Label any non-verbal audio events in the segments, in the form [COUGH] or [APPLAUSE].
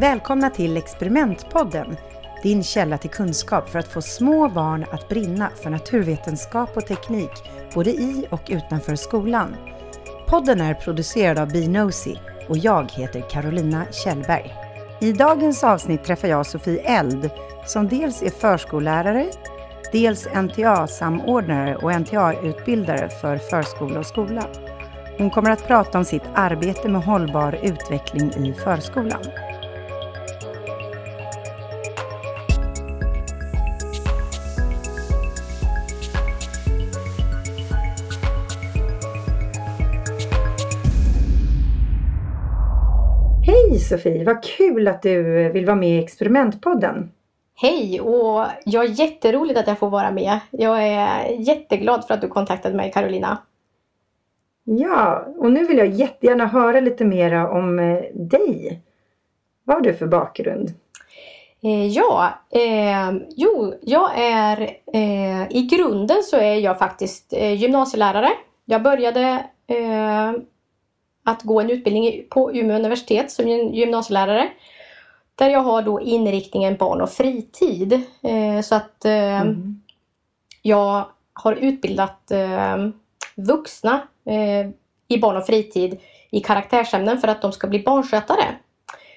Välkomna till Experimentpodden, din källa till kunskap för att få små barn att brinna för naturvetenskap och teknik, både i och utanför skolan. Podden är producerad av Binosi och jag heter Carolina Kjellberg. I dagens avsnitt träffar jag Sofie Eld som dels är förskollärare, dels NTA-samordnare och NTA-utbildare för förskola och skola. Hon kommer att prata om sitt arbete med hållbar utveckling i förskolan. Hej Sofie, vad kul att du vill vara med i Experimentpodden. Hej och jag är jätteroligt att jag får vara med. Jag är jätteglad för att du kontaktade mig Carolina. Ja, och nu vill jag jättegärna höra lite mer om eh, dig. Vad har du för bakgrund? Eh, ja, eh, jo, jag är eh, i grunden så är jag faktiskt eh, gymnasielärare. Jag började att gå en utbildning på Umeå universitet som gymnasielärare. Där jag har då inriktningen barn och fritid. Eh, så att eh, mm. jag har utbildat eh, vuxna i barn och fritid i karaktärsämnen för att de ska bli barnskötare.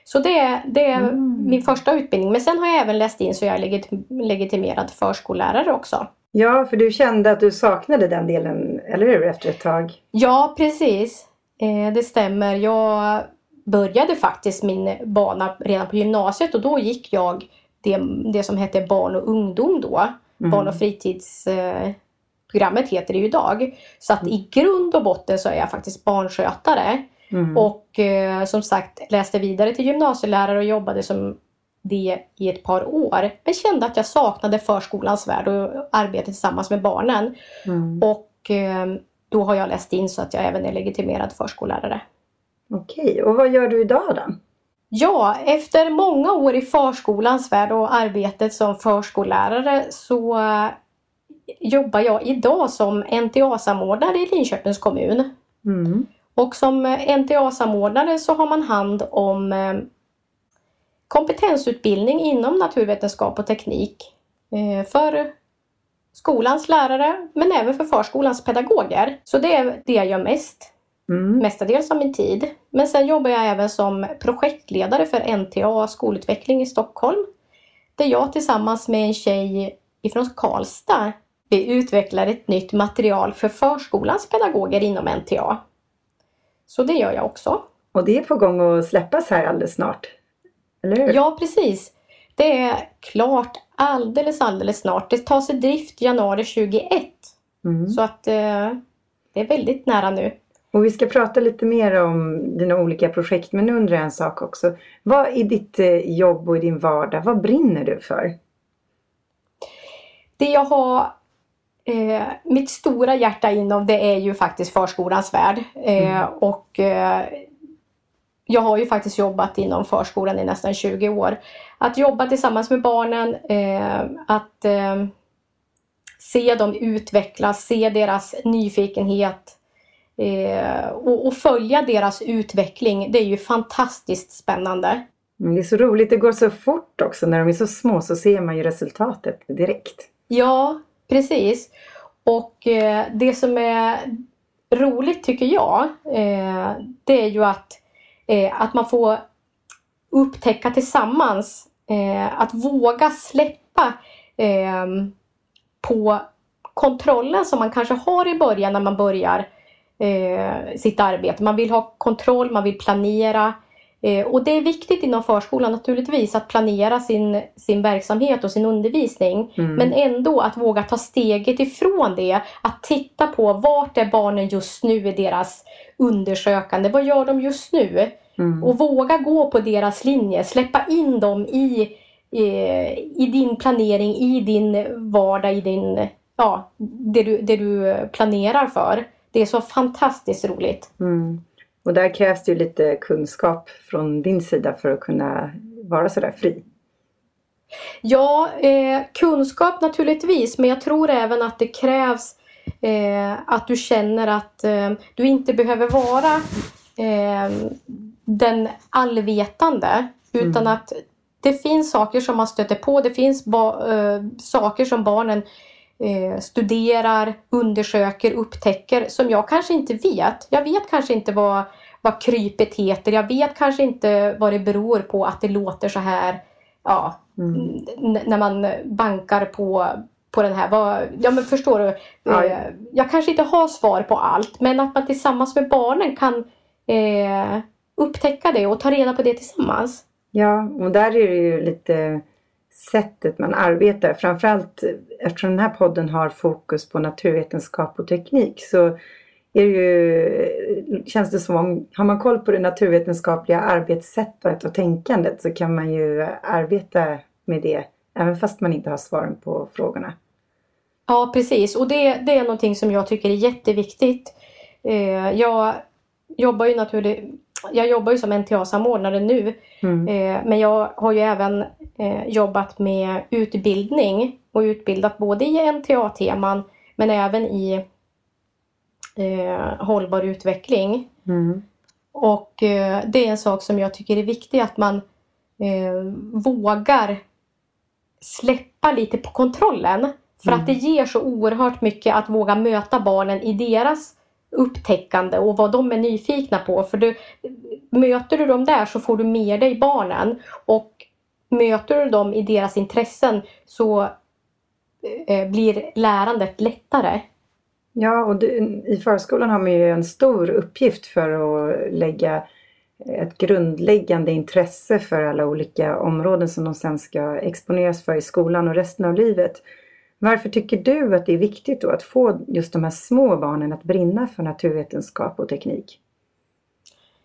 Så det, det är mm. min första utbildning. Men sen har jag även läst in så jag är legitimerad förskollärare också. Ja, för du kände att du saknade den delen, eller hur, efter ett tag? Ja, precis. Eh, det stämmer. Jag började faktiskt min bana redan på gymnasiet och då gick jag det, det som hette barn och ungdom då. Mm. Barn och fritidsprogrammet heter det ju idag. Så att i grund och botten så är jag faktiskt barnskötare. Mm. Och eh, som sagt läste vidare till gymnasielärare och jobbade som det i ett par år. Men kände att jag saknade förskolans värld och arbetet tillsammans med barnen. Mm. Och eh, då har jag läst in så att jag även är legitimerad förskollärare. Okej, och vad gör du idag då? Ja, efter många år i förskolans värld och arbetet som förskollärare så eh, jobbar jag idag som NTA-samordnare i Linköpings kommun. Mm. Och som NTA-samordnare så har man hand om eh, kompetensutbildning inom naturvetenskap och teknik eh, för skolans lärare men även för förskolans pedagoger. Så det är det jag gör mest. Mm. Mestadels av min tid. Men sen jobbar jag även som projektledare för NTA skolutveckling i Stockholm. Där jag tillsammans med en tjej ifrån Karlstad vi utvecklar ett nytt material för förskolans pedagoger inom NTA. Så det gör jag också. Och det är på gång att släppas här alldeles snart? Eller hur? Ja precis. Det är klart alldeles, alldeles snart. Det tas i drift januari 2021. Mm. Så att eh, det är väldigt nära nu. Och vi ska prata lite mer om dina olika projekt. Men nu undrar jag en sak också. Vad i ditt eh, jobb och i din vardag, vad brinner du för? Det jag har eh, mitt stora hjärta inom det är ju faktiskt förskolans värld. Eh, mm. Och eh, jag har ju faktiskt jobbat inom förskolan i nästan 20 år. Att jobba tillsammans med barnen, eh, att eh, se dem utvecklas, se deras nyfikenhet eh, och, och, följa deras utveckling. Det är ju fantastiskt spännande. Det är så roligt, det går så fort också. När de är så små så ser man ju resultatet direkt. Ja, precis. Och eh, det som är roligt tycker jag, eh, det är ju att eh, att man får upptäcka tillsammans, eh, att våga släppa eh, på kontrollen som man kanske har i början när man börjar eh, sitt arbete. Man vill ha kontroll, man vill planera. Eh, och det är viktigt inom förskolan naturligtvis att planera sin, sin verksamhet och sin undervisning. Mm. Men ändå att våga ta steget ifrån det. Att titta på vart är barnen just nu i deras undersökande. Vad gör de just nu? Mm. Och våga gå på deras linje, släppa in dem i, i, i din planering, i din vardag, i din, ja, det, du, det du planerar för. Det är så fantastiskt roligt. Mm. Och där krävs det ju lite kunskap från din sida för att kunna vara sådär fri. Ja, eh, kunskap naturligtvis, men jag tror även att det krävs eh, att du känner att eh, du inte behöver vara eh, den allvetande, utan mm. att det finns saker som man stöter på. Det finns eh, saker som barnen eh, studerar, undersöker, upptäcker som jag kanske inte vet. Jag vet kanske inte vad, vad krypet heter. Jag vet kanske inte vad det beror på att det låter så här ja, mm. när man bankar på, på den här. Vad, ja men förstår du? Ja. Eh, jag kanske inte har svar på allt men att man tillsammans med barnen kan upptäcka det och ta reda på det tillsammans. Ja, och där är det ju lite sättet man arbetar. Framförallt eftersom den här podden har fokus på naturvetenskap och teknik så är det ju, känns det som om, har man koll på det naturvetenskapliga arbetssättet och tänkandet så kan man ju arbeta med det även fast man inte har svaren på frågorna. Ja precis och det, det är någonting som jag tycker är jätteviktigt. Eh, jag jobbar ju naturligt jag jobbar ju som NTA-samordnare nu mm. eh, men jag har ju även eh, jobbat med utbildning och utbildat både i NTA-teman men även i eh, hållbar utveckling. Mm. Och eh, det är en sak som jag tycker är viktig att man eh, vågar släppa lite på kontrollen. För mm. att det ger så oerhört mycket att våga möta barnen i deras upptäckande och vad de är nyfikna på. För du, möter du dem där så får du med dig barnen. Och möter du dem i deras intressen så eh, blir lärandet lättare. Ja, och du, i förskolan har man ju en stor uppgift för att lägga ett grundläggande intresse för alla olika områden som de sen ska exponeras för i skolan och resten av livet. Varför tycker du att det är viktigt då att få just de här små barnen att brinna för naturvetenskap och teknik?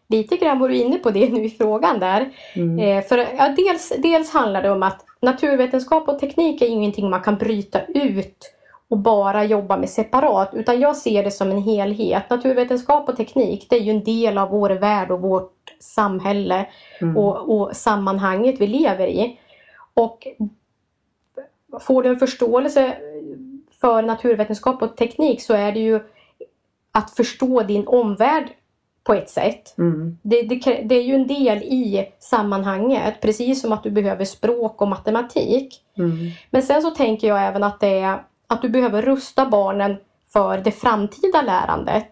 Lite grann var du inne på det nu i frågan där. Mm. Eh, för, ja, dels, dels handlar det om att naturvetenskap och teknik är ingenting man kan bryta ut och bara jobba med separat utan jag ser det som en helhet. Naturvetenskap och teknik det är ju en del av vår värld och vårt samhälle mm. och, och sammanhanget vi lever i. Och får du en förståelse för naturvetenskap och teknik så är det ju att förstå din omvärld på ett sätt. Mm. Det, det, det, är ju en del i sammanhanget precis som att du behöver språk och matematik. Mm. Men sen så tänker jag även att det är att du behöver rusta barnen för det framtida lärandet.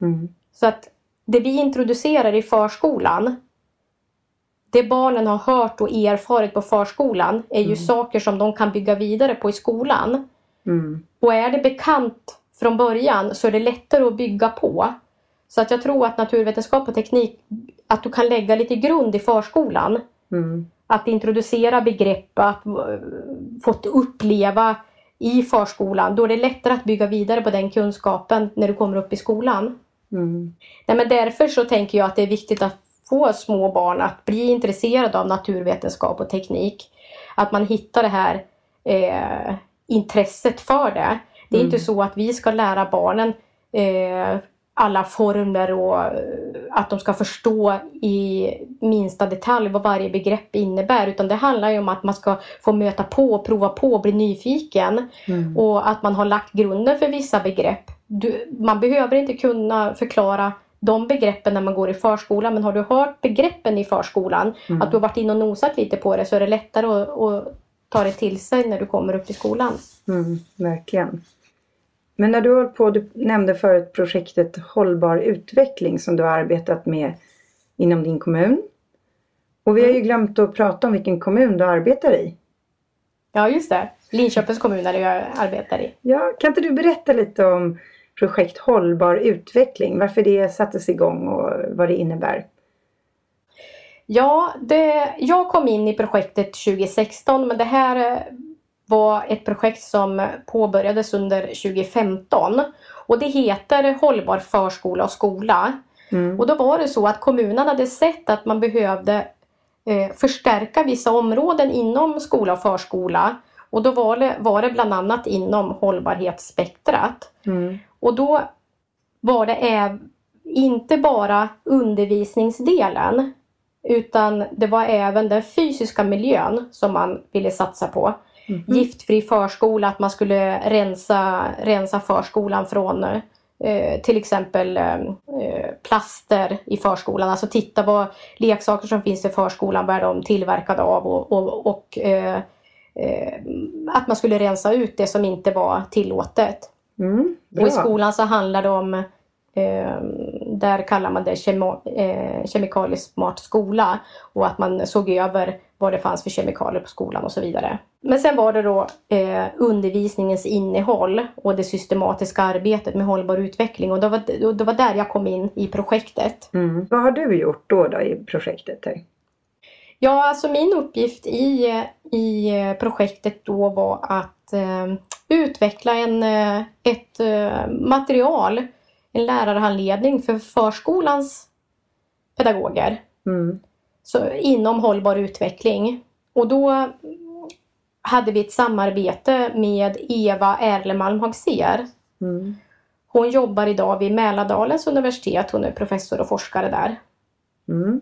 Mm. Så att det vi introducerar i förskolan det barnen har hört och erfarit på förskolan är ju mm. saker som de kan bygga vidare på i skolan. Mm. Och är det bekant från början så är det lättare att bygga på. Så att jag tror att naturvetenskap och teknik, att du kan lägga lite grund i förskolan. Mm. Att introducera begrepp, att uh, fått uppleva i förskolan. Då är det lättare att bygga vidare på den kunskapen när du kommer upp i skolan. Mm. Nej, men därför så tänker jag att det är viktigt att få små barn att bli intresserade av naturvetenskap och teknik. Att man hittar det här eh, intresset för det. Det är mm. inte så att vi ska lära barnen eh, alla formler och eh, att de ska förstå i minsta detalj vad varje begrepp innebär. Utan det handlar ju om att man ska få möta på, prova på, bli nyfiken. Mm. Och att man har lagt grunden för vissa begrepp. Du, man behöver inte kunna förklara de begreppen när man går i förskolan. Men har du hört begreppen i förskolan, mm. att du har varit inne och nosat lite på det så är det lättare att, att ta det till sig när du kommer upp i skolan. Mm, verkligen. Men när du har på, du nämnde förut projektet Hållbar utveckling som du har arbetat med inom din kommun. Och vi har ju mm. glömt att prata om vilken kommun du arbetar i. Ja, just det. Linköpings kommun där jag arbetar i. Ja, kan inte du berätta lite om projekt Hållbar utveckling, varför det sattes igång och vad det innebär? Ja, det, jag kom in i projektet 2016 men det här var ett projekt som påbörjades under 2015 och det heter Hållbar förskola och skola. Mm. Och då var det så att kommunen hade sett att man behövde eh, förstärka vissa områden inom skola och förskola. Och då var det, var det bland annat inom hållbarhetsspektrat. Mm. Och då var det inte bara undervisningsdelen Utan det var även den fysiska miljön som man ville satsa på. Mm. Giftfri förskola, att man skulle rensa, rensa förskolan från eh, till exempel eh, plaster i förskolan. Alltså titta vad leksaker som finns i förskolan, vad är de tillverkade av och, och, och eh, eh att man skulle rensa ut det som inte var tillåtet. Mm, och i skolan så handlar det om Ehm, där kallar man det kemo, eh, kemikaliesmart skola och att man såg över vad det fanns för kemikalier på skolan och så vidare. Men sen var det då eh, undervisningens innehåll och det systematiska arbetet med hållbar utveckling och det var, det var där jag kom in i projektet. Mm. Vad har du gjort då, då i projektet? Här? Ja, alltså min uppgift i, i projektet då var att eh, utveckla en, eh, ett eh, material en lärarhandledning för förskolans pedagoger. Mm. Så, inom hållbar utveckling. Och då hade vi ett samarbete med Eva Erlemalm Hagser. Mm. Hon jobbar idag vid Mälardalens universitet. Hon är professor och forskare där. Mm.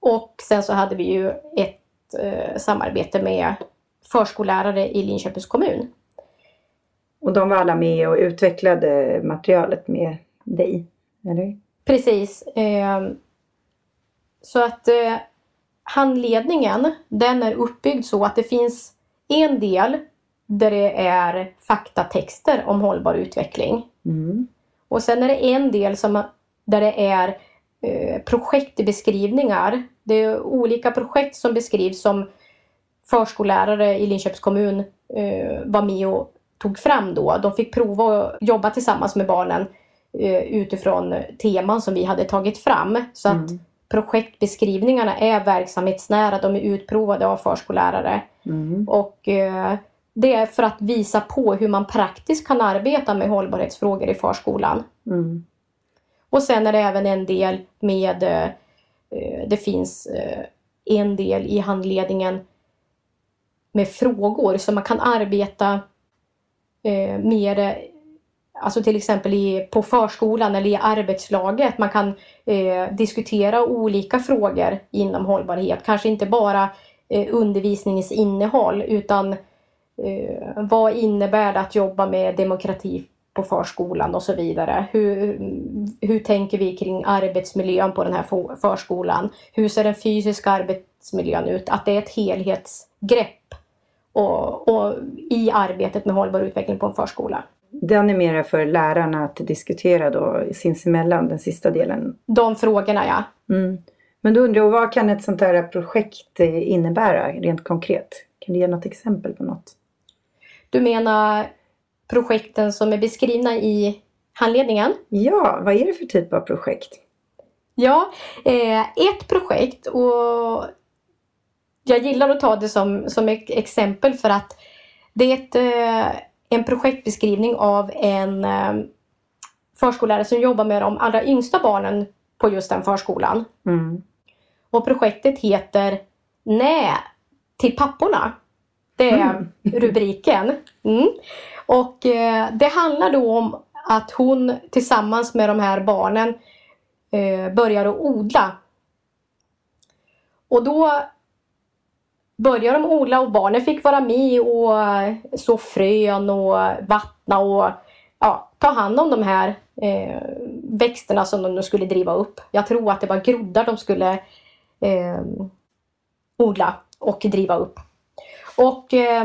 Och sen så hade vi ju ett eh, samarbete med förskollärare i Linköpings kommun. Och de var alla med och utvecklade materialet med dig, eller? Precis. Eh, så att eh, handledningen, den är uppbyggd så att det finns en del där det är faktatexter om hållbar utveckling. Mm. Och sen är det en del som, där det är eh, projektbeskrivningar. Det är olika projekt som beskrivs som förskollärare i Linköpings kommun eh, var med och tog fram då. De fick prova att jobba tillsammans med barnen eh, utifrån teman som vi hade tagit fram. Så att mm. projektbeskrivningarna är verksamhetsnära, de är utprovade av förskollärare. Mm. Och eh, det är för att visa på hur man praktiskt kan arbeta med hållbarhetsfrågor i förskolan. Mm. Och sen är det även en del med, det finns en del i handledningen med frågor så man kan arbeta eh, mer Alltså till exempel i, på förskolan eller i arbetslaget. Man kan eh, diskutera olika frågor inom hållbarhet. Kanske inte bara eh, undervisningens innehåll utan eh, vad innebär det att jobba med demokrati på förskolan och så vidare. Hur, hur tänker vi kring arbetsmiljön på den här förskolan? Hur ser den fysiska arbetsmiljön ut? Att det är ett helhetsgrepp och, och i arbetet med hållbar utveckling på en förskola. Den är mera för lärarna att diskutera då sinsemellan, den sista delen? De frågorna ja. Mm. Men då undrar jag, vad kan ett sånt här projekt innebära rent konkret? Kan du ge något exempel på något? Du menar projekten som är beskrivna i handledningen? Ja, vad är det för typ av projekt? Ja, eh, ett projekt och jag gillar att ta det som, som ett exempel för att det är ett, eh, en projektbeskrivning av en eh, förskollärare som jobbar med de allra yngsta barnen på just den förskolan. Mm. Och projektet heter Nej till papporna. Det är mm. [LAUGHS] rubriken. Mm. Och eh, det handlar då om att hon tillsammans med de här barnen börjar att odla. Och då började de odla och barnen fick vara med och eh, så frön och vattna och ja, ta hand om de här eh, växterna som de skulle driva upp. Jag tror att det var groddar de skulle eh, odla och driva upp. Och eh,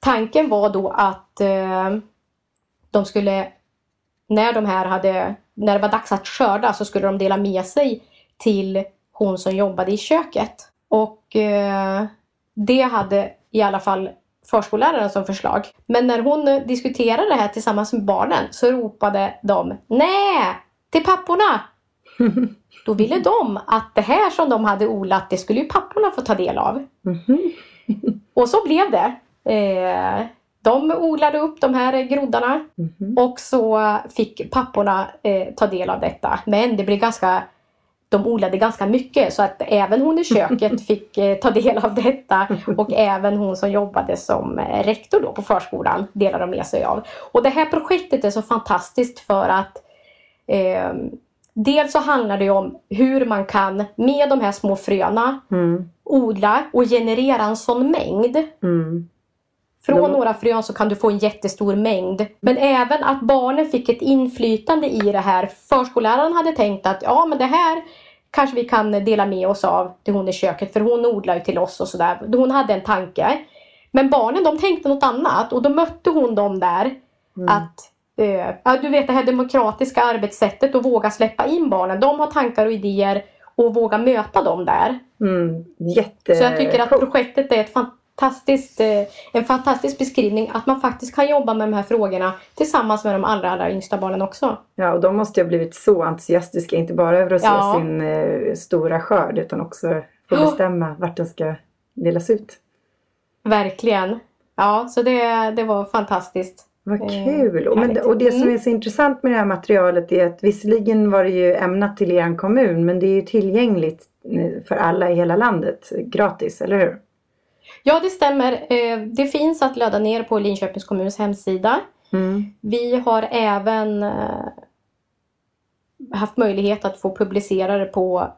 tanken var då att eh, de skulle, när de här hade, när det var dags att skörda så skulle de dela med sig till hon som jobbade i köket. Och eh, det hade i alla fall förskolläraren som förslag. Men när hon diskuterade det här tillsammans med barnen så ropade de Nej! Till papporna! [LAUGHS] Då ville de att det här som de hade odlat, det skulle ju papporna få ta del av. [LAUGHS] Och så blev det. Eh, de odlade upp de här groddarna och så fick papporna eh, ta del av detta. Men det blev ganska de odlade ganska mycket så att även hon i köket [LAUGHS] fick eh, ta del av detta och även hon som jobbade som eh, rektor då på förskolan delade de med sig av. Och det här projektet är så fantastiskt för att eh, dels så handlar det om hur man kan med de här små fröna Mm. odla och generera en sån mängd. Mm. Från några frön så kan du få en jättestor mängd. Men även att barnen fick ett inflytande i det här. Förskolläraren hade tänkt att ja men det här kanske vi kan dela med oss av till hon i köket för hon odlar ju till oss och sådär. Hon hade en tanke. Men barnen de tänkte något annat och då mötte hon dem där. Mm. Att eh, du vet det här demokratiska arbetssättet och våga släppa in barnen. De har tankar och idéer och våga möta dem där. Mm. Jätte... Så jag tycker att projektet är ett fantastiskt, eh, en fantastisk beskrivning att man faktiskt kan jobba med de här frågorna tillsammans med de allra, allra yngsta barnen också. Ja, och de måste ju ha blivit så entusiastiska, inte bara över att se Ja. sin eh, stora skörd utan också få bestämma vart den ska delas ut. Verkligen. Ja, så det, det var fantastiskt. Vad Eh, kul! Och, men, och det som Mm. är så intressant med det här materialet är att visserligen var det ju ämnat till er kommun men det är ju tillgängligt eh, för alla i hela landet gratis, eller hur? Ja, det stämmer. Eh, Det finns att ladda ner på Linköpings kommuns hemsida. Mm. Vi har även eh, haft möjlighet att få publicera det på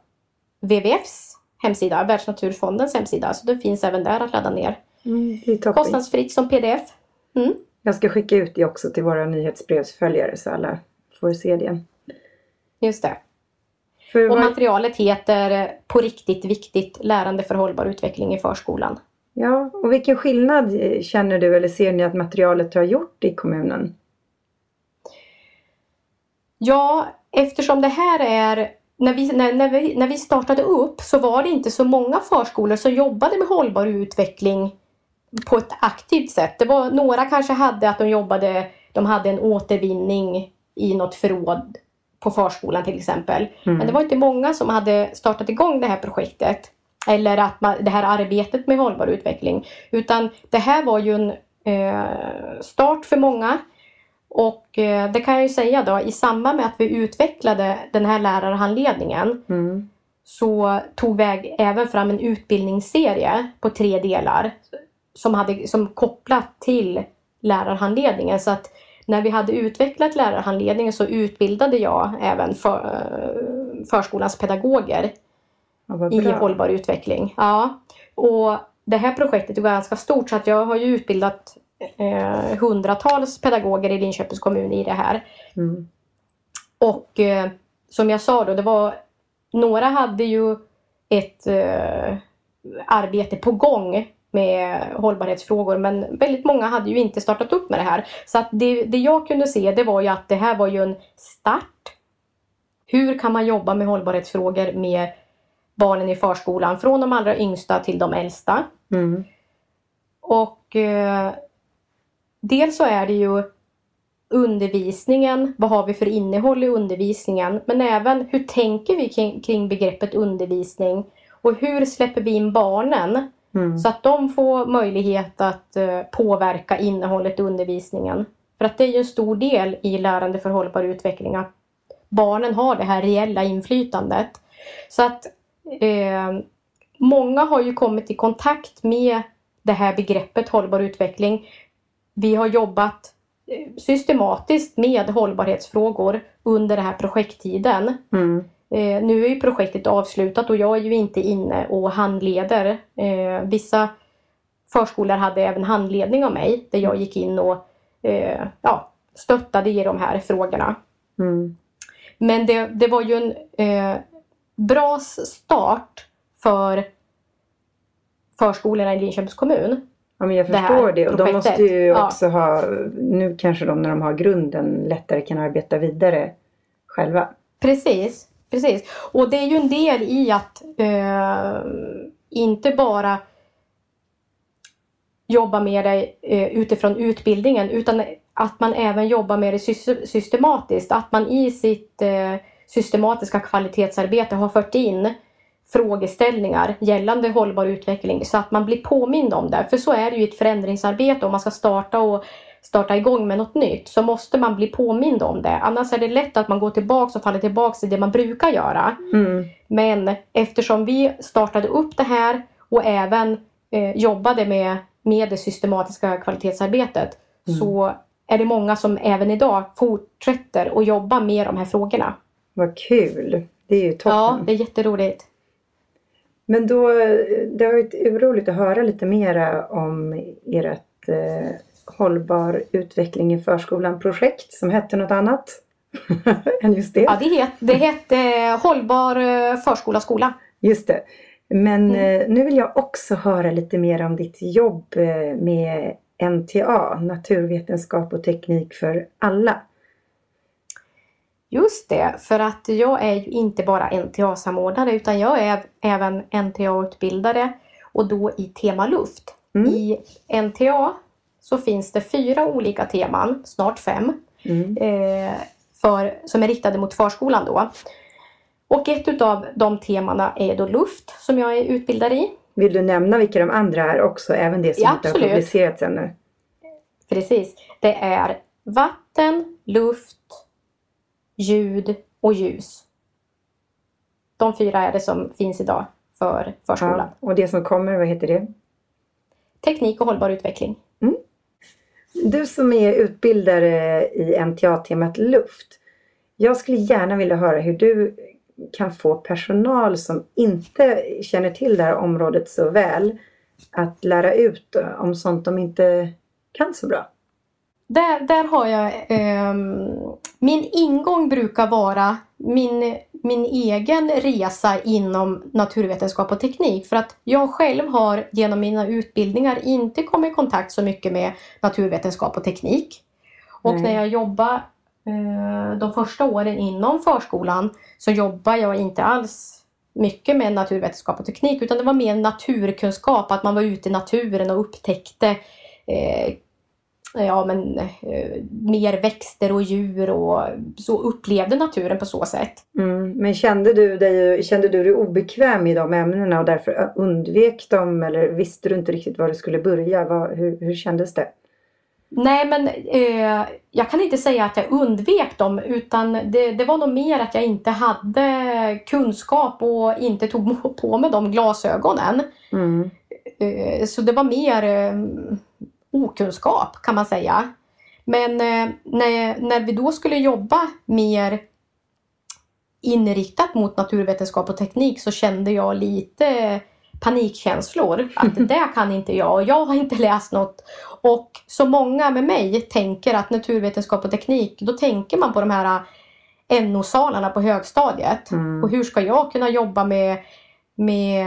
WWFs hemsida, Världsnaturfondens hemsida. Så det finns även där att ladda ner. Mm. Kostnadsfritt som pdf. Mm. Jag ska skicka ut det också till våra nyhetsbrevsföljare så alla får se det. Just det. För Och vad, materialet heter eh, På riktigt viktigt lärande för hållbar utveckling i förskolan. Ja, och vilken skillnad eh, känner du eller ser ni att materialet har gjort i kommunen? Ja, eftersom det här är när vi, när, när, vi, när vi startade upp så var det inte så många förskolor som jobbade med hållbar utveckling på ett aktivt sätt. Det var några kanske hade att de jobbade, de hade en återvinning i något förråd på förskolan till exempel. Mm. Men det var inte många som hade startat igång det här projektet. Eller att man, det här arbetet med hållbar utveckling. Utan det här var ju en eh, start för många. Och eh, det kan jag ju säga då, i samband med att vi utvecklade den här lärarhandledningen Mm. så tog vi även fram en utbildningsserie på tre delar som, hade, som kopplat till lärarhandledningen. Så att när vi hade utvecklat lärarhandledningen så utbildade jag även för, eh, förskolans pedagoger Ja, i hållbar utveckling. Ja. Och det här projektet är ganska stort så att jag har ju utbildat eh, hundratals pedagoger i Linköpings kommun i det här. Mm. Och eh, som jag sa då, det var några hade ju ett eh, arbete på gång med hållbarhetsfrågor men väldigt många hade ju inte startat upp med det här. Så att det, det jag kunde se det var ju att det här var ju en start. Hur kan man jobba med hållbarhetsfrågor med barnen i förskolan från de allra yngsta till de äldsta? Mm. Och eh, dels så är det ju undervisningen, vad har vi för innehåll i undervisningen? Men även hur tänker vi kring, kring begreppet undervisning? Och hur släpper vi in barnen Mm. så att de får möjlighet att eh, påverka innehållet i undervisningen? För att det är ju en stor del i lärande för hållbar utveckling att barnen har det här reella inflytandet. Så att eh, många har ju kommit i kontakt med det här begreppet hållbar utveckling. Vi har jobbat eh, systematiskt med hållbarhetsfrågor under den här projekttiden. Mm. Eh, nu är ju projektet avslutat och jag är ju inte inne och handleder. Eh, vissa förskolor hade även handledning av mig där jag gick in och eh, ja, stöttade i de här frågorna. Mm. Men det, det var ju en eh, bra start för förskolorna i Linköpings kommun. Ja, men jag det förstår det. Och de måste ju Ja. också ha, nu kanske de när de har grunden lättare kan arbeta vidare själva. Precis, precis. Och det är ju en del i att eh, inte bara jobba med det eh, utifrån utbildningen utan att man även jobbar med det sys- systematiskt. Att man i sitt eh, systematiska kvalitetsarbete har fört in frågeställningar gällande hållbar utveckling så att man blir påmind om det. För så är det ju i ett förändringsarbete om man ska starta och starta igång med något nytt så måste man bli påmind om det. Annars är det lätt att man går tillbaka och faller tillbaka till det man brukar göra. Mm. Men eftersom vi startade upp det här och även eh, jobbade med, med det systematiska kvalitetsarbetet Mm. så är det många som även idag fortsätter att jobba med de här frågorna. Vad kul! Det är ju toppen. Ja, det är jätteroligt. Men då, det har varit roligt att höra lite mera om ert eh, hållbar utveckling i förskolan-projekt som hette något annat [LAUGHS] än just det. Ja, det, het, det hette Hållbar eh, förskola skola. Just det. Men mm. eh, nu vill jag också höra lite mer om ditt jobb eh, med NTA, naturvetenskap och teknik för alla. Just det, för att jag är ju inte bara NTA-samordnare utan jag är även NTA-utbildare och då i tema luft. Mm. I NTA så finns det fyra olika teman, snart fem, mm. eh, för, som är riktade mot förskolan då. Och ett av de temana är då luft som jag är utbildad i. Vill du nämna vilka de andra är också, även det som ja, inte har publicerats ännu? Precis. Det är vatten, luft, ljud och ljus. De fyra är det som finns idag för förskolan. Ja, och det som kommer, vad heter det? Teknik och hållbar utveckling. Mm. Du som är utbildare i NTA-temat luft. Jag skulle gärna vilja höra hur du kan få personal som inte känner till det här området så väl att lära ut om sånt de inte kan så bra. Där, där har jag eh, Min ingång brukar vara min, min egen resa inom naturvetenskap och teknik. För att jag själv har genom mina utbildningar inte kommit i kontakt så mycket med naturvetenskap och teknik. Och mm. när jag jobbade eh, de första åren inom förskolan så jobbade jag inte alls mycket med naturvetenskap och teknik utan det var mer naturkunskap, att man var ute i naturen och upptäckte eh, ja, men, eh, mer växter och djur och så upplevde naturen på så sätt. Mm. Men kände du, dig, kände du dig obekväm i de ämnena och därför undvek dem eller visste du inte riktigt var du skulle börja? Vad, hur, hur kändes det? Nej men eh, jag kan inte säga att jag undvek dem utan det, det, var nog mer att jag inte hade kunskap och inte tog [LAUGHS] på mig de glasögonen. Mm. Eh, så det var mer eh, okunskap kan man säga. Men eh, när, när vi då skulle jobba mer inriktat mot naturvetenskap och teknik så kände jag lite panikkänslor. Att [LAUGHS] det kan inte jag och jag har inte läst något. Och så många med mig tänker att naturvetenskap och teknik, då tänker man på de här NO-salarna på högstadiet. Mm. Och hur ska jag kunna jobba med, med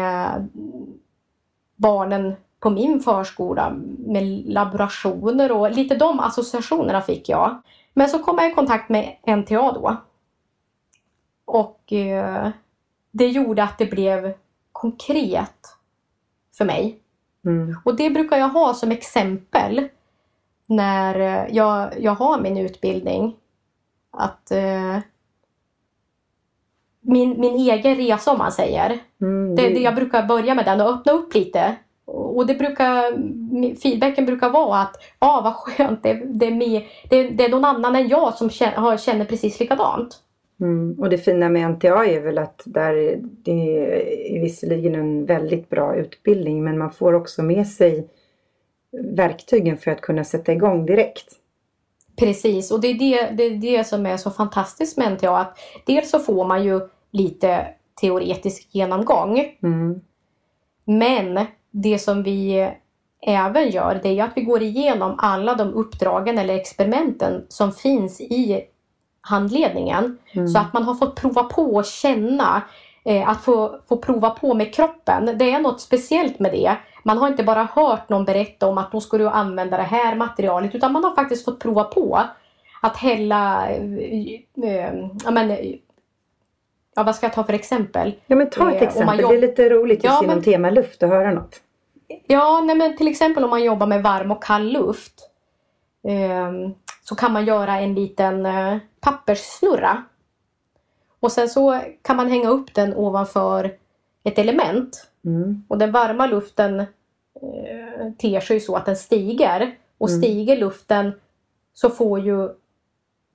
barnen på min förskola med laborationer och lite de associationerna fick jag. Men så kom jag i kontakt med NTA då. Och eh, det gjorde att det blev konkret för mig. Mm. Och det brukar jag ha som exempel när eh, jag, jag har min utbildning. Att eh, min, min egen resa om man säger. Mm. Det, det, jag brukar börja med den och öppna upp lite och det brukar, feedbacken brukar vara att ja ah, vad skönt, det, det, är med, det, det, är någon annan än jag som känner, känner precis likadant. Mm. Och det fina med NTA är väl att där, det är visserligen en väldigt bra utbildning men man får också med sig verktygen för att kunna sätta igång direkt. Precis, och det är det, det, är det som är så fantastiskt med NTA. Att dels så får man ju lite teoretisk genomgång. Mm. Men det som vi även gör det är att vi går igenom alla de uppdragen eller experimenten som finns i handledningen. Mm. Så att man har fått prova på och känna eh, att få, få prova på med kroppen. Det är något speciellt med det. Man har inte bara hört någon berätta om att då ska du använda det här materialet utan man har faktiskt fått prova på att hälla äh, men, Ja, vad ska jag ta för exempel? Ja, men ta ett eh, exempel. Jobb... Det är lite roligt just ja, inom men... tema luft att höra något. Ja, nej, men till exempel om man jobbar med varm och kall luft. Eh, så kan man göra en liten eh, papperssnurra. Och sen så kan man hänga upp den ovanför ett element. Mm. Och den varma luften eh, ter sig så att den stiger. Och mm. stiger luften så får ju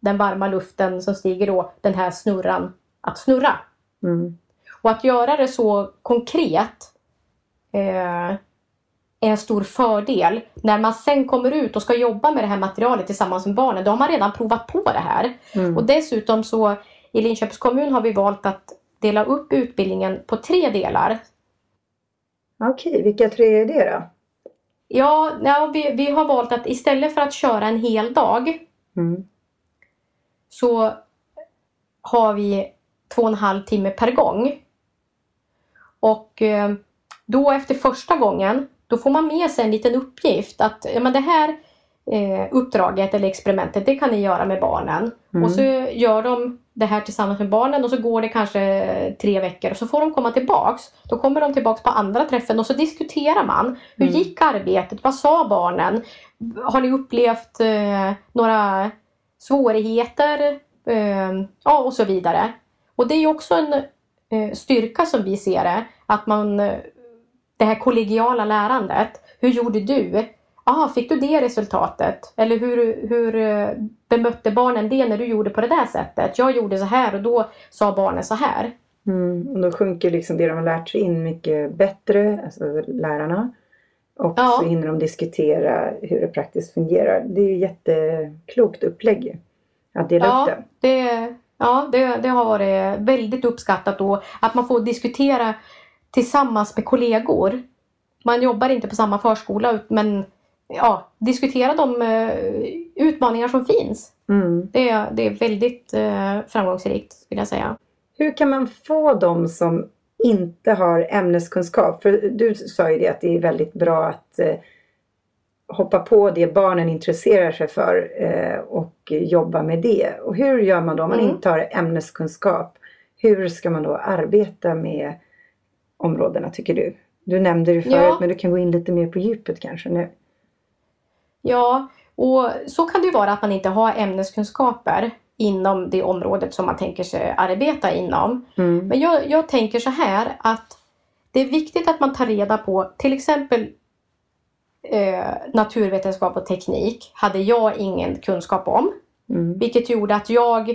den varma luften som stiger då den här snurran att snurra. Mm. Och att göra det så konkret eh, är en stor fördel. När man sen kommer ut och ska jobba med det här materialet tillsammans med barnen, då har man redan provat på det här. Mm. Och dessutom så i Linköpings kommun har vi valt att dela upp utbildningen på tre delar. Okej, vilka tre är det då? Ja, ja vi, vi har valt att istället för att köra en hel dag Mm. så har vi två och en halv timme per gång. Och eh, då efter första gången, då får man med sig en liten uppgift att ja, men det här eh, uppdraget eller experimentet, det kan ni göra med barnen. Mm. Och så gör de det här tillsammans med barnen och så går det kanske tre veckor och så får de komma tillbaks. Då kommer de tillbaks på andra träffen och så diskuterar man. Hur Mm. gick arbetet? Vad sa barnen? Har ni upplevt eh, några svårigheter? Eh, ja, och så vidare. Och det är ju också en eh, styrka som vi ser det. Att man, eh, det här kollegiala lärandet. Hur gjorde du? Aha, fick du det resultatet? Eller hur, hur eh, bemötte barnen det när du gjorde på det där sättet? Jag gjorde så här och då sa barnen så här. Mm. Och då sjunker liksom det de har lärt sig in mycket bättre, alltså lärarna. Och Ja. så hinner de diskutera hur det praktiskt fungerar. Det är ju jätteklokt upplägg att dela Ja. upp det. Det, ja, det, det har varit väldigt uppskattat då att man får diskutera tillsammans med kollegor. Man jobbar inte på samma förskola men ja, diskutera de eh, utmaningar som finns. Mm. Det, är- det är väldigt eh, framgångsrikt skulle jag säga. Hur kan man få de som inte har ämneskunskap? För du sa ju det att det är väldigt bra att eh, hoppa på det barnen intresserar sig för eh, och jobba med det. Och hur gör man då om man Mm. inte har ämneskunskap? Hur ska man då arbeta med områdena tycker du? Du nämnde det förut Ja. men du kan gå in lite mer på djupet kanske nu. Ja, och så kan det vara att man inte har ämneskunskaper inom det området som man tänker sig arbeta inom. Mm. Men jag, jag tänker så här att det är viktigt att man tar reda på till exempel eh, naturvetenskap och teknik hade jag ingen kunskap om. Mm. Vilket gjorde att jag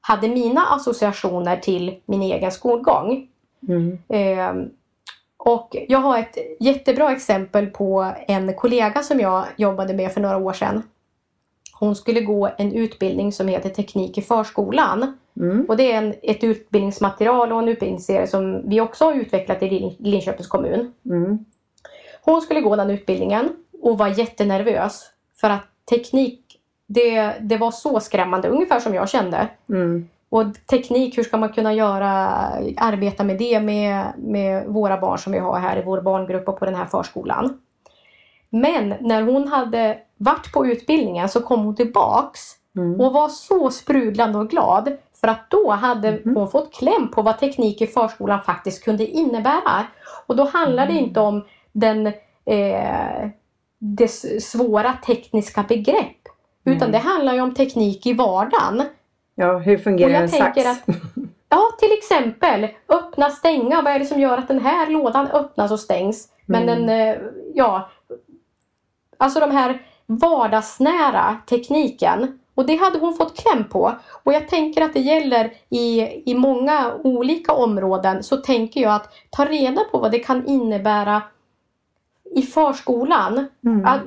hade mina associationer till min egen skolgång. Mm. Eh, och jag har ett jättebra exempel på en kollega som jag jobbade med för några år sedan. Hon skulle gå en utbildning som heter Teknik i förskolan. Mm. Och det är en, ett utbildningsmaterial och en utbildningsserie som vi också har utvecklat i Lin- Linköpings kommun. Mm. Hon skulle gå den utbildningen och var jättenervös. För att teknik, det, det var så skrämmande, ungefär som jag kände. Mm. Och teknik, hur ska man kunna göra, arbeta med det med, med våra barn som vi har här i vår barngrupp och på den här förskolan. Men när hon hade varit på utbildningen så kom hon tillbaks Mm. och var så sprudlande och glad. För att då hade Mhm. hon fått kläm på vad teknik i förskolan faktiskt kunde innebära. Och då handlar det Mm. inte om den, eh, det svåra tekniska begrepp. Utan Mm. det handlar ju om teknik i vardagen. Ja, hur fungerar en sax? att- Ja, till exempel öppna, stänga. Vad är det som gör att den här lådan öppnas och stängs? Men Mm. den, eh, ja. Alltså de här vardagsnära tekniken. Och det hade hon fått kläm på. Och jag tänker att det gäller i, i många olika områden. Så tänker jag att ta reda på vad det kan innebära i förskolan. Mm. Att-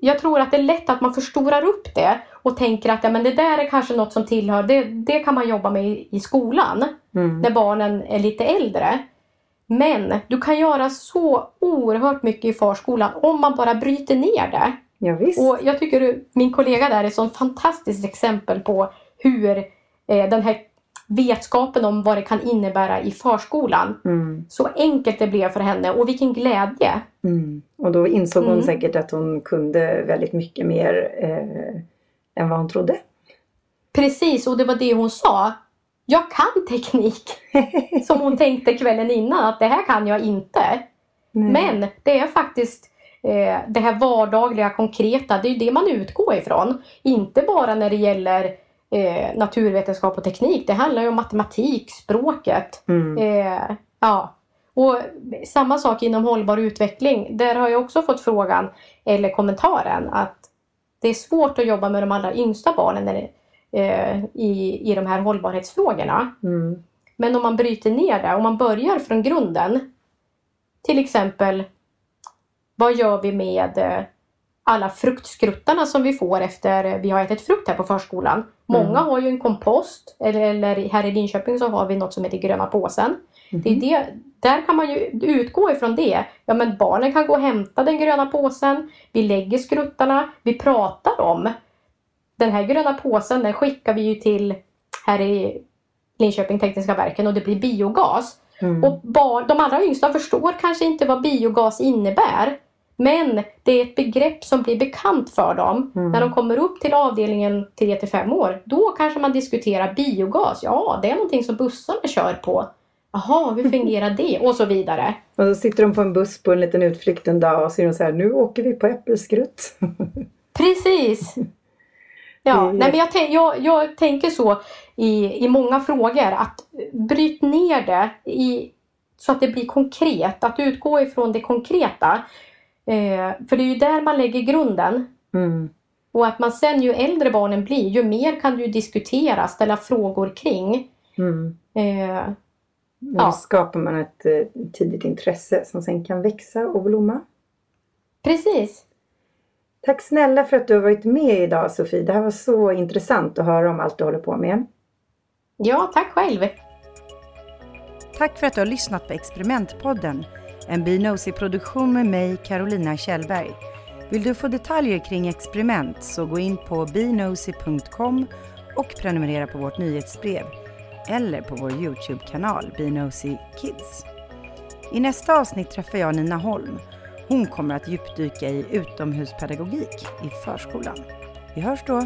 Jag tror att det är lätt att man förstorar upp det och tänker att ja, men det där är kanske något som tillhör, det, det kan man jobba med i, i skolan Mm. när barnen är lite äldre. Men du kan göra så oerhört mycket i förskolan om man bara bryter ner det. Ja, visst. Och jag tycker min kollega där är ett sånt fantastiskt exempel på hur eh, den här vetskapen om vad det kan innebära i förskolan, Mm. så enkelt det blev för henne och vilken glädje. Mm. Och då insåg hon Mm. säkert att hon kunde väldigt mycket mer eh, än vad hon trodde. Precis, och det var det hon sa. Jag kan teknik. [LAUGHS] Som hon tänkte kvällen innan att det här kan jag inte. Nej. Men det är faktiskt eh, det här vardagliga, konkreta. Det är det man utgår ifrån. Inte bara när det gäller eh, naturvetenskap och teknik. Det handlar ju om matematik, språket. Mm. Eh, ja. Och samma sak inom hållbar utveckling. Där har jag också fått frågan, eller kommentaren, att det är svårt att jobba med de allra yngsta barnen eh, i, i de här hållbarhetsfrågorna. Mm. Men om man bryter ner det, om man börjar från grunden. Till exempel, vad gör vi med eh, alla fruktskruttarna som vi får efter vi har ätit frukt här på förskolan. Många Mm. har ju en kompost eller, eller här i Linköping så har vi något som heter gröna påsen. Det är det, där kan man ju utgå ifrån det. Ja men barnen kan gå och hämta den gröna påsen. Vi lägger skruttarna. Vi pratar om den här gröna påsen den skickar vi ju till här i Linköping Tekniska Verken och det blir biogas. Mm. Och barn, de allra yngsta förstår kanske inte vad biogas innebär. Men det är ett begrepp som blir bekant för dem. Mm. När de kommer upp till avdelningen 3-5 år. Då kanske man diskuterar biogas. Ja, det är någonting som bussarna kör på. Jaha, hur [LAUGHS] fungerar det? Och så vidare. Och så sitter de på en buss på en liten utflykt en dag och så är de så här, nu åker vi på äppelskrutt. [LAUGHS] Precis! Ja, nej, men jag, jag, jag tänker så i, i många frågor att bryt ner det i, så att det blir konkret. Att utgå ifrån det konkreta. Eh, för det är ju där man lägger grunden. Mm. Och att man sen ju äldre barnen blir, ju mer kan du diskutera, ställa frågor kring. Mm. Eh, Och Ja. Skapar man ett eh, tidigt intresse som sen kan växa och blomma. precis! Tack snälla för att du har varit med idag Sofie. Det här var så intressant att höra om allt du håller på med. Ja, tack själv! Tack för att du har lyssnat på Experimentpodden. En Binosi-produktion med mig, Carolina Kjellberg. Vill du få detaljer kring experiment så gå in på binosi.com och prenumerera på vårt nyhetsbrev eller på vår Youtube-kanal Binosi Kids. I nästa avsnitt träffar jag Nina Holm. Hon kommer att djupdyka i utomhuspedagogik i förskolan. Vi hörs då!